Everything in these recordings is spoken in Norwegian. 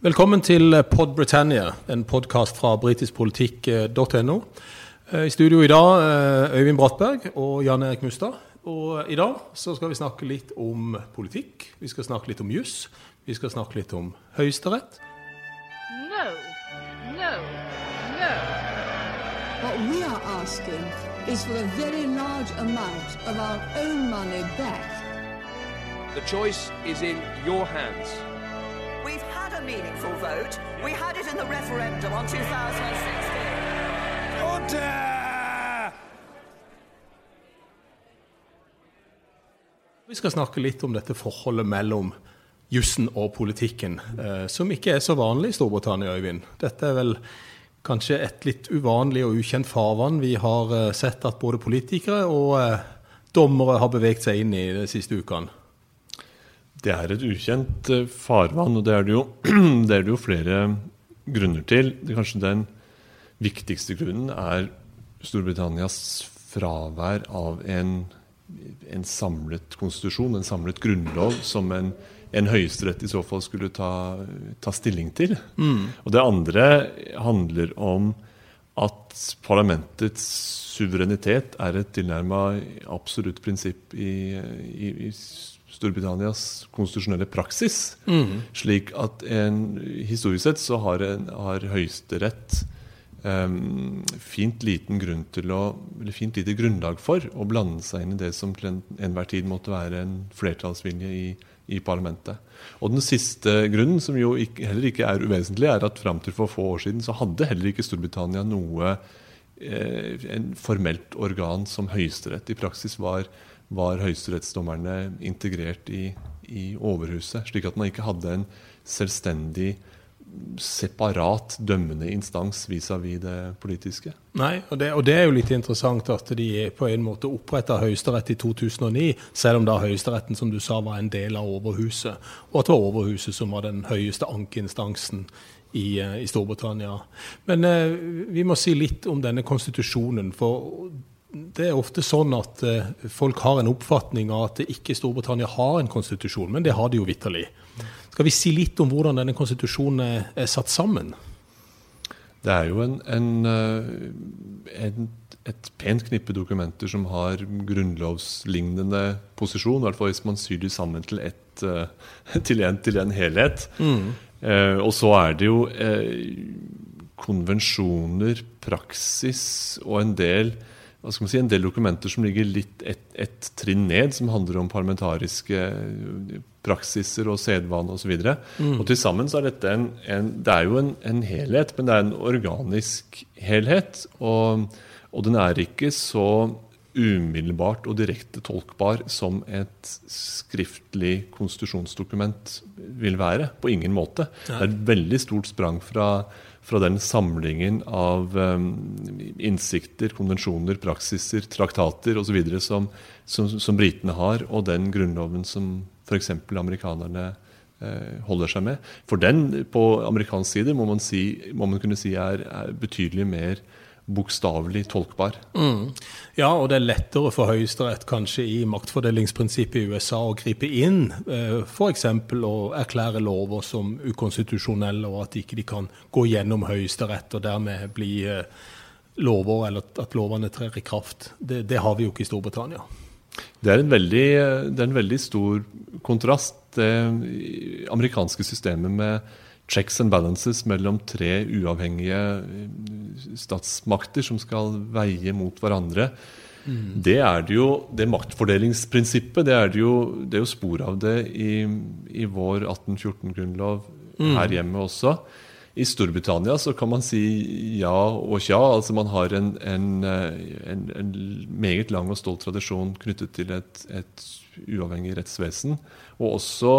Velkommen til Pod Britannia, en podkast fra britiskpolitikk.no. I studio i dag Øyvind Brattberg og Jan Erik Mustad. Og i dag så skal vi snakke litt om politikk. Vi skal snakke litt om juss. Vi skal snakke litt om Høyesterett. No, no, no. What we are asking is for a very large amount of our own money back. The choice is in your hands. Meaningful vote. We had it in the referendum on 2016. Vi skal snakke litt om dette forholdet mellom jussen og politikken, eh, som ikke er så vanlig i Storbritannia, Øyvind. Dette er vel kanskje et litt uvanlig og ukjent farvann. Vi har eh, sett at både politikere og eh, dommere har beveget seg inn i de siste ukene. Det er et ukjent eh, farvann, og det er det jo, det er det jo flere grunner til. Kanskje den viktigste grunnen er Storbritannias fravær av en, en samlet konstitusjon, en samlet grunnlov, som en, en høyesterett i så fall skulle ta, ta stilling til. Og det andre handler om at parlamentets suverenitet er et tilnærma absolutt prinsipp i, i, i Storbritannias konstitusjonelle praksis. Slik at en, historisk sett så har, en, har Høyesterett um, fint liten grunn til å, eller fint lite grunnlag for å blande seg inn i det som til en- enhver tid måtte være en flertallsvilje i, i parlamentet. Og den siste grunnen, som jo ikke, heller ikke er uvesentlig, er at fram til for få år siden så hadde heller ikke Storbritannia noe eh, en formelt organ som Høyesterett. I praksis var, var høyesterettsdommerne integrert i, i Overhuset, slik at man ikke hadde en selvstendig, separat dømmende instans vis-à-vis det politiske. Nei, og det, og det er jo litt interessant at de på en måte oppretta Høyesterett i 2009, selv om da Høyesteretten som du sa var en del av Overhuset, og at det var Overhuset som var den høyeste ankeinstansen i, eh, i Storbritannia. Men eh, vi må si litt om denne konstitusjonen. for det er ofte sånn at eh, folk har en oppfatning av at ikke Storbritannia har en konstitusjon, men det har de jo vitterlig. Skal vi si litt om hvordan denne konstitusjonen er, satt sammen? Det er jo en, en, eh, en, et pent knippe dokumenter som har grunnlovslignende posisjon, i hvert fall hvis man syr de sammen til, ett, eh, til, en, til en helhet. Eh, og så er det jo eh, konvensjoner, praksis og en del hva skal man si, en del dokumenter som ligger litt ett et trinn ned, som handler om parlamentariske eh, praksiser og sedvane osv. Og, så og til sammen så er dette en, en Det er jo en, en helhet, men det er en organisk helhet. Og, og den er ikke så umiddelbart og direkte tolkbar som et skriftlig konstitusjonsdokument vil være. På ingen måte. Det er et veldig stort sprang fra, fra den samlingen av um, innsikter, konvensjoner, praksiser, traktater osv. som, som, som britene har, og den grunnloven som f.eks. amerikanerne eh, holder seg med. For den på amerikansk side må man, si, må man kunne si er, er betydelig mer bokstavelig tolkbar. Ja, og det er lettere for Høyesterett kanskje i maktfordelingsprinsippet i USA å gripe inn, eh, f.eks. å erklære lover som ukonstitusjonelle, og at ikke de kan gå gjennom Høyesterett og dermed bli eh, lover, eller at lovene trer i kraft. Det, det har vi jo ikke i Storbritannia. Det er en veldig, det er en veldig stor kontrast. Det amerikanske systemet med checks and balances mellom tre uavhengige eh, statsmakter som skal veie mot hverandre. Det er det jo, det maktfordelingsprinsippet det er det jo, det er jo spor av det i, i vår 1814-grunnlov her hjemme også. I Storbritannia så kan man si ja og tja. altså Man har en, en, eh, en, en meget lang og stolt tradisjon knyttet til et, et uavhengig rettsvesen. Og også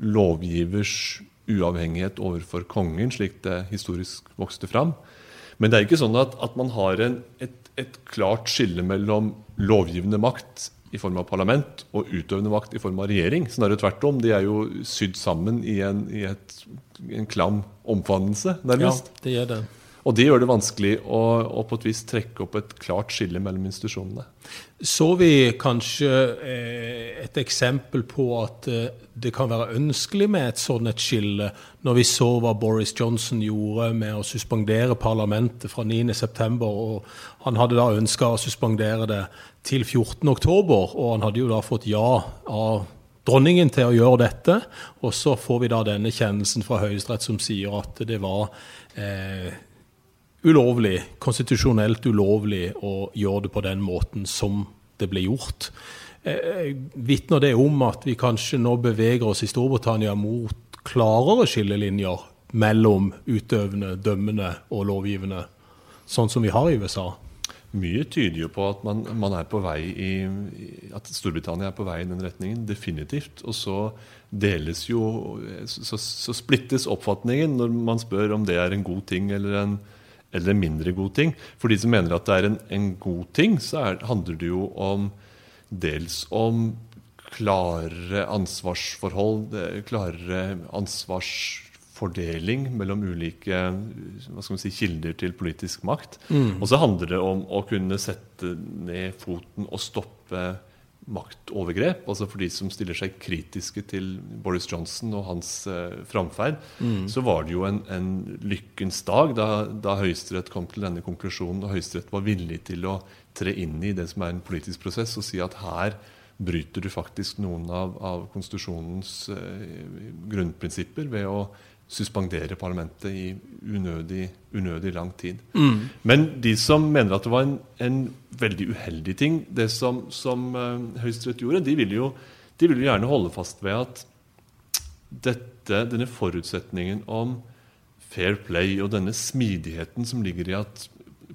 lovgivers uavhengighet overfor kongen, slik det historisk vokste fram. Men det er ikke sånn at, at man har en, et, et klart skille mellom lovgivende makt i form av parlament og utøvende makt i form av regjering. Snarere tvert om. De er jo sydd sammen i en, i et, en klam omfavnelse, Ja, det gjør det. Og det gjør det vanskelig å, å på et vis trekke opp et klart skille mellom institusjonene. Så vi kanskje eh, et eksempel på at eh, det kan være ønskelig med et sånt et skille, når vi så hva Boris Johnson gjorde med å suspendere parlamentet fra 9.9. Og han hadde da ønska å suspendere det til 14.10, og han hadde jo da fått ja av dronningen til å gjøre dette. Og så får vi da denne kjennelsen fra Høyesterett som sier at det var eh, ulovlig, konstitusjonelt ulovlig å gjøre det på den måten som det ble gjort. Eh, Vitner det om at vi kanskje nå beveger oss i Storbritannia mot klarere skillelinjer mellom utøvende, dømmende og lovgivende, sånn som vi har i USA? Mye tyder jo på at man, man, i At Storbritannia er på vei i den retningen. Definitivt. Og så deles jo Så, så splittes oppfatningen når man spør om det er en god ting eller en, eller en mindre god ting. For de som mener at det er en, en god ting, så er, handler det jo om dels om klarere ansvarsforhold, klarere ansvarsfordeling mellom ulike si, kilder til politisk makt. Mm. Og så handler det om å kunne sette ned foten og stoppe maktovergrep. Altså for de som stiller seg kritiske til Boris Johnson og hans eh, framferd, mm. så var det jo en, en lykkens dag da, da Høyesterett kom til denne konklusjonen, og Høyesterett var villig til å tre inn i det som er en politisk prosess, og si at her bryter du faktisk noen av, av konstitusjonens eh, grunnprinsipper ved å suspendere parlamentet i unødig, unødig lang tid. Mm. Men de som mener at det var en, en veldig uheldig ting, det som, som uh, Høyesterett gjorde, de vil, jo, de vil jo gjerne holde fast ved at dette, denne forutsetningen om fair play og denne smidigheten som ligger i at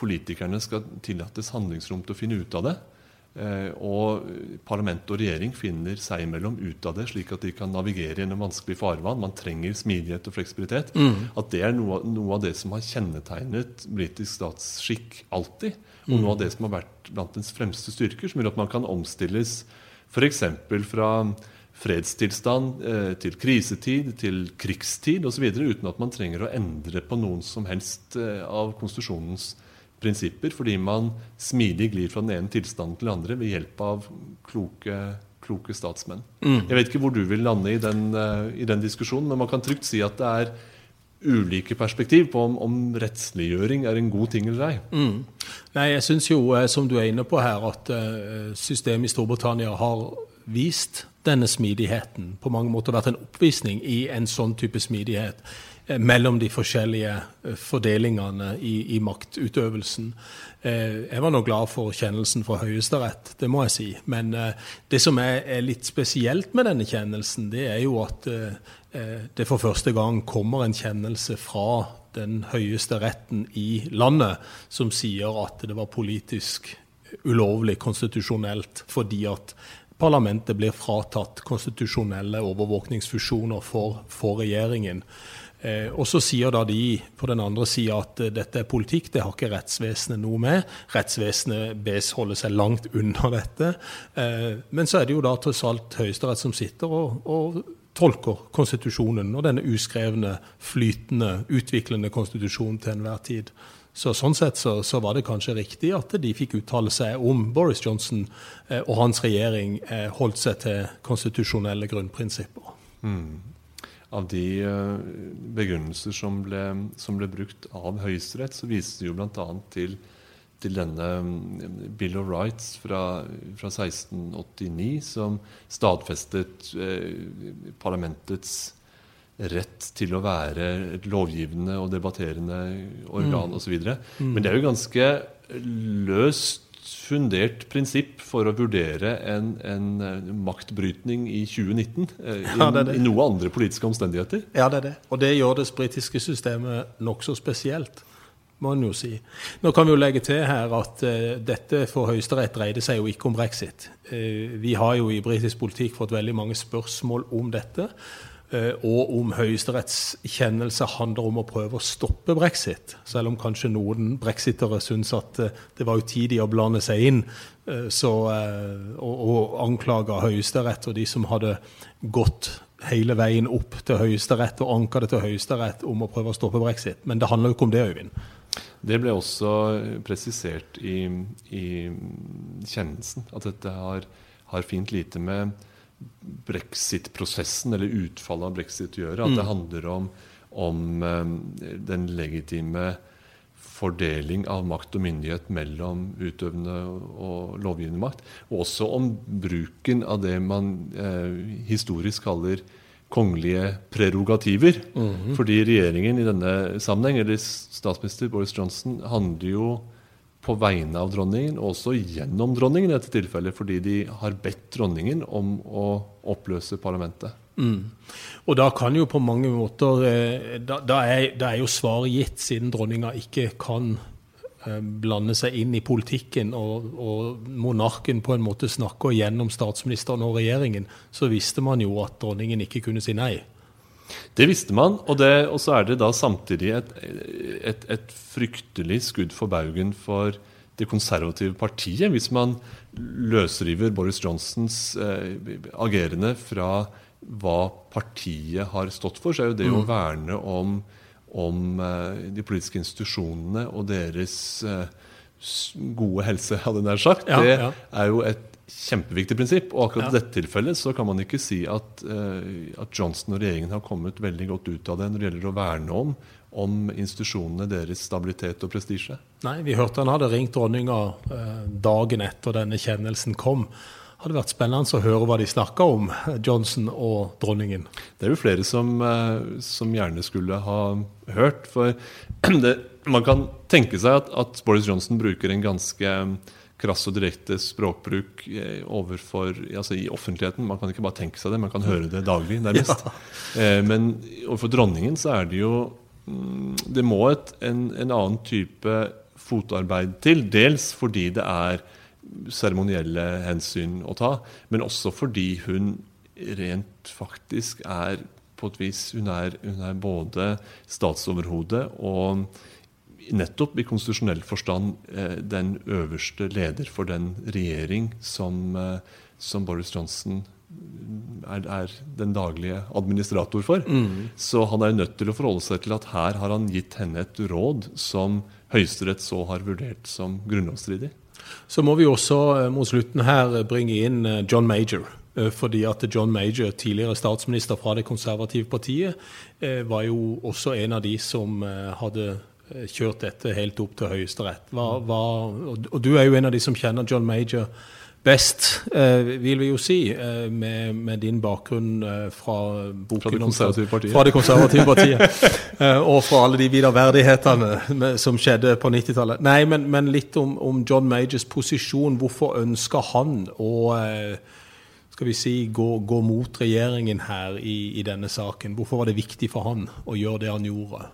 politikerne skal tillates handlingsrom til å finne ut av det, og parlament og regjering finner seg imellom ut av det, slik at de kan navigere gjennom vanskelig farvann. Man trenger smidighet og fleksibilitet. Mm. At det er noe, noe, av det som har kjennetegnet britisk statsskikk alltid. Og mm. noe av det som har vært blant dens fremste styrker, som gjør at man kan omstilles f.eks. fra fredstilstand eh, til krisetid, til krigstid osv. uten at man trenger å endre på noen som helst eh, av konstitusjonens prinsipper, fordi man smidig glir fra den ene tilstanden til den andre ved hjelp av kloke, kloke statsmenn. Mm. Jeg vet ikke hvor du vil lande i den, uh, i den, diskusjonen, men man kan trygt si at det er ulike perspektiv på om, om rettsliggjøring er en god ting eller ei. Mm. Nei, jeg syns jo, eh, som du er inne på her, at uh, systemet i Storbritannia har vist denne smidigheten. På mange måter vært en oppvisning i en sånn type smidighet. Eh, mellom de forskjellige eh, fordelingene i, i maktutøvelsen. Eh, jeg var nå glad for kjennelsen fra Høyesterett, det må jeg si. Men det som er, litt spesielt med denne kjennelsen, det er jo at det for første gang kommer en kjennelse fra den høyeste retten i landet som sier at det var politisk ulovlig konstitusjonelt fordi at parlamentet blir fratatt konstitusjonelle overvåkningsfusjoner for, for regjeringen. Eh, og så sier da de på den andre sida at eh, dette er politikk, det har ikke rettsvesenet noe med. Rettsvesenet bes holde seg langt unna dette. Eh, men så er det jo da tross alt Høyesterett som sitter og, og tolker konstitusjonen og denne uskrevne, flytende, utviklende konstitusjonen til enhver tid. Så Sånn sett så, så, var det kanskje riktig at de fikk uttale seg om Boris Johnson eh, og hans regjering eh, holdt seg til konstitusjonelle grunnprinsipper. Mm av de eh, begrunnelser som ble, som ble brukt av Høyesterett, så vises det jo bl.a. Til, til denne mm, Bill of Rights fra, fra 1689, som stadfestet eh, parlamentets rett til å være et lovgivende og debatterende organ mm. osv. Mm. Men det er jo ganske løst fundert prinsipp for å vurdere en, en eh, maktbrytning i 2019 eh, i, ja, det det. i noe andre politiske omstendigheter. Ja, det er det. Og det gjør det britiske systemet nokså spesielt. må en jo si. Nå kan vi jo legge til her at uh, dette for Høyesterett dreide seg jo ikke om brexit. Uh, vi har jo i britisk politikk fått veldig mange spørsmål om dette. Eh, og om Høyesteretts kjennelse handler om å prøve å stoppe brexit. Selv om kanskje noen brexitere syns at eh, det var utidig å blande seg inn eh, så, og, og anklaga Høyesterett og de som hadde gått hele veien opp til Høyesterett og anka det til Høyesterett om å prøve å stoppe brexit. Men det handler jo ikke om det, Øyvind. Det ble også presisert i, i kjennelsen at dette har, har fint lite med brexit-prosessen eller utfallet av brexit gjøre. At det handler om, om eh, den legitime fordeling av makt og myndighet mellom utøvende og lovgivende makt. Og også om bruken av det man eh, historisk kaller kongelige prerogativer. Fordi regjeringen i denne sammenheng, eller statsminister Boris Johnson, handler jo på vegne av dronningen, og også gjennom dronningen i dette tilfellet, fordi de har bedt dronningen om å oppløse parlamentet. Og da kan jo på mange måter eh, Da, da, er, da er jo svaret gitt, siden dronninga ikke kan eh, blande seg inn i politikken, og, og monarken på en måte snakker gjennom statsministeren og regjeringen, så visste man jo at dronningen ikke kunne si nei. Det visste man, og, det, og så er det da samtidig et, et, et fryktelig skudd for baugen for det konservative partiet, hvis man løsriver Boris Johnsons eh, agerende fra hva partiet har stått for, så er jo det å verne om, om eh, de politiske institusjonene og deres eh, gode helse, hadde jeg nær sagt, Ja, det ja. er jo et kjempeviktig prinsipp. Og akkurat Ja. i dette tilfellet så kan man ikke si at, eh, at Johnson og regjeringen har kommet veldig godt ut av det når det gjelder å verne om, om institusjonene, deres stabilitet og prestisje. Nei, vi hørte han hadde ringt dronninga eh, dagen etter denne kjennelsen kom. Det Hadde vært spennende å høre hva de snakka om, Johnson og dronningen. Det er jo flere som, eh, som gjerne skulle ha hørt. For det, man kan tenke seg at, at Boris Johnson bruker en ganske krass og direkte språkbruk eh, overfor, altså i offentligheten. Man kan ikke bare tenke seg det, man kan høre det daglig, nærmest. Ja. Men overfor dronningen så er det jo mm, Det må et, en, en annen type fotarbeid til. Dels fordi det er seremonielle hensyn å ta, men også fordi hun rent faktisk er på et vis Hun er, hun er både statsoverhode og nettopp i konstitusjonell forstand eh, den øverste leder for den regjering som, eh, som Boris Johnson er, er den daglige administrator for. Så han er nødt til å forholde seg til at her har han gitt henne et råd som Høyesterett så har vurdert som grunnlovsstridig. Så må vi også eh, mot slutten her bringe inn John Major. Fordi at John Major, tidligere statsminister fra det konservative partiet, var jo også en av de som hadde kjørt dette helt opp til Høyesterett. Og du er jo en av de som kjenner John Major best, eh, vil vi jo si, eh, med, med din bakgrunn eh, fra boken Fra det om- konservative partiet. Fra det konservative partiet. Eh, og fra alle de viderverdighetene som skjedde på 90-tallet. Nei, men, men litt om, om John Majors posisjon. Hvorfor ønsker han å eh, skal vi si, gå, gå mot regjeringen her i, i denne saken? Hvorfor var det viktig for han å gjøre det han gjorde?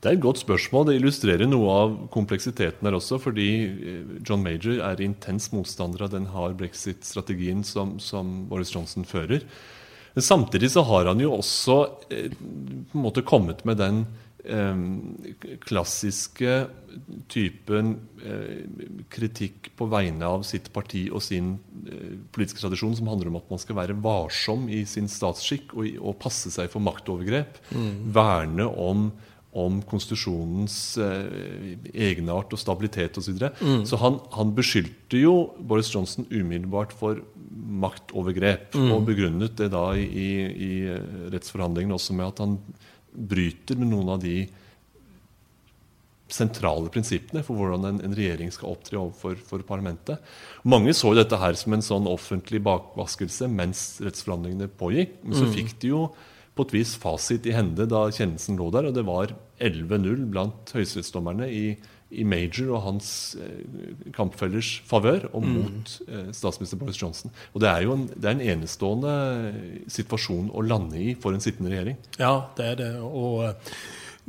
Det er et godt spørsmål. Det illustrerer noe av kompleksiteten her også. Fordi eh, John Major er intens motstander av den hard brexit-strategien som, som Boris Johnson fører. Men samtidig så har han jo også eh, på en måte kommet med den eh, klassiske typen eh, kritikk på vegne av sitt parti og sin politiske tradisjon som handler om at man skal være varsom i sin statsskikk og, og passe seg for maktovergrep. Verne om om konstitusjonens eh, egenart og stabilitet osv. Så, videre. så han, han beskyldte jo Boris Johnson umiddelbart for maktovergrep. Og begrunnet det da i, i, i rettsforhandlingene også med at han bryter med noen av de sentrale prinsippene for hvordan en, en regjering skal opptre overfor for parlamentet. Mange så dette her som en sånn offentlig bakvaskelse mens rettsforhandlingene pågikk. Men så fikk de jo på et vis fasit i hende da kjennelsen lå der, og det var 11-0 blant høyesterettsdommerne i, i Major og hans eh, kampfellers favør og mot eh, statsminister Boris Johnson. Og det er jo en, det er en enestående situasjon å lande i for en sittende regjering. Ja, det er det. Og eh,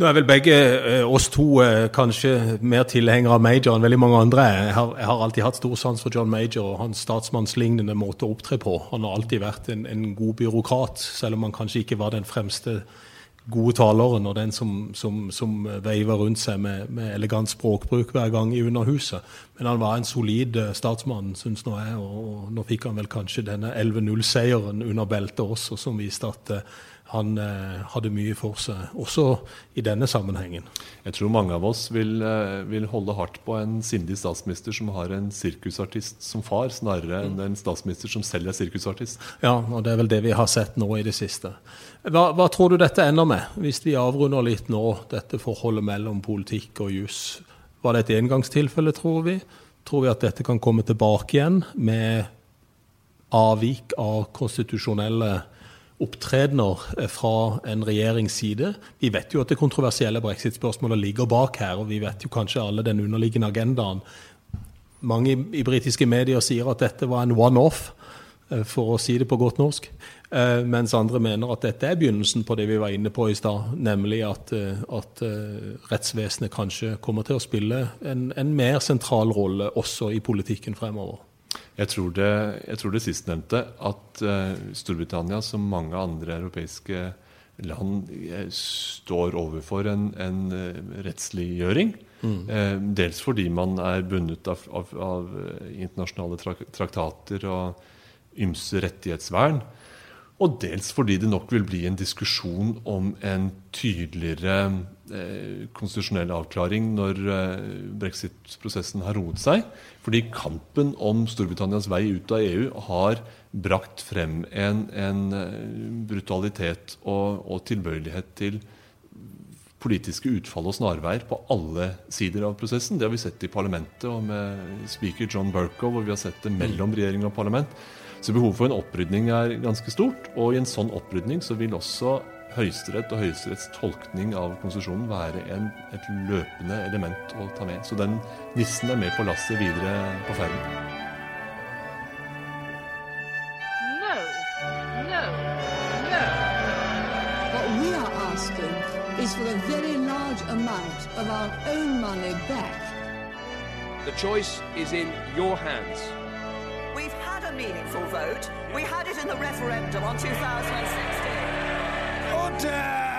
nå er vel begge eh, oss to eh, kanskje mer tilhengere av Major enn veldig mange andre. Jeg har, jeg har alltid hatt stor sans for John Major og hans statsmannslignende måte å opptre på. Han har alltid vært en, en god byråkrat, selv om han kanskje ikke var den fremste gode taleren og den som, som, som veiver rundt seg med, med elegant språkbruk hver gang i Underhuset. Men han var en solid eh, statsmann, syns nå jeg, og, og nå fikk han vel kanskje denne 11-0-seieren under beltet også, som viste at eh, han eh, hadde mye for seg, også i denne sammenhengen. Jeg tror mange av oss vil, eh, vil holde hardt på en sindig statsminister som har en sirkusartist som far, snarere enn en statsminister som selv er sirkusartist. Ja, og det er vel det vi har sett nå i det siste. Hva, hva tror du dette ender med, hvis vi avrunder litt nå, dette forholdet mellom politikk og juss? Var det et engangstilfelle, tror vi? Tror vi at dette kan komme tilbake igjen med avvik av konstitusjonelle opptredener eh, fra en regjerings side. Vi vet jo at det kontroversielle brexit-spørsmålet ligger bak her, og vi vet jo kanskje alle den underliggende agendaen. Mange i, i britiske medier sier at dette var en one-off, eh, for å si det på godt norsk. Eh, mens andre mener at dette er begynnelsen på det vi var inne på i stad, nemlig at, at rettsvesenet kanskje kommer til å spille en, en mer sentral rolle også i politikken fremover. Jeg tror det, jeg tror det sistnevnte, at uh, Storbritannia, som mange andre europeiske land, eh, står overfor en, en uh, rettsliggjøring. Mm. Dels fordi man er bundet av, av, av internasjonale traktater og ymse rettighetsvern. Og dels fordi det nok vil bli en diskusjon om en tydeligere eh, konstitusjonell avklaring når eh, brexit-prosessen har roet seg. Fordi kampen om Storbritannias vei ut av EU har brakt frem en, en eh, brutalitet og, og, tilbøyelighet til politiske utfall og snarveier på alle sider av prosessen. Det har vi sett i parlamentet og med speaker John Burkow, hvor vi har sett det mellom regjering og parlament. Så behovet for en opprydning er ganske stort. Og i en sånn opprydning så vil også Høyesterett og Høyesteretts tolkning av konsesjonen være en, et løpende element å ta med. Så den nissen er med på lasset videre på ferden. No, no, no. What we are asking is for a very large amount of our own money back. The choice is in your hands. Meaningful vote. We had it in the referendum on 2016. Order!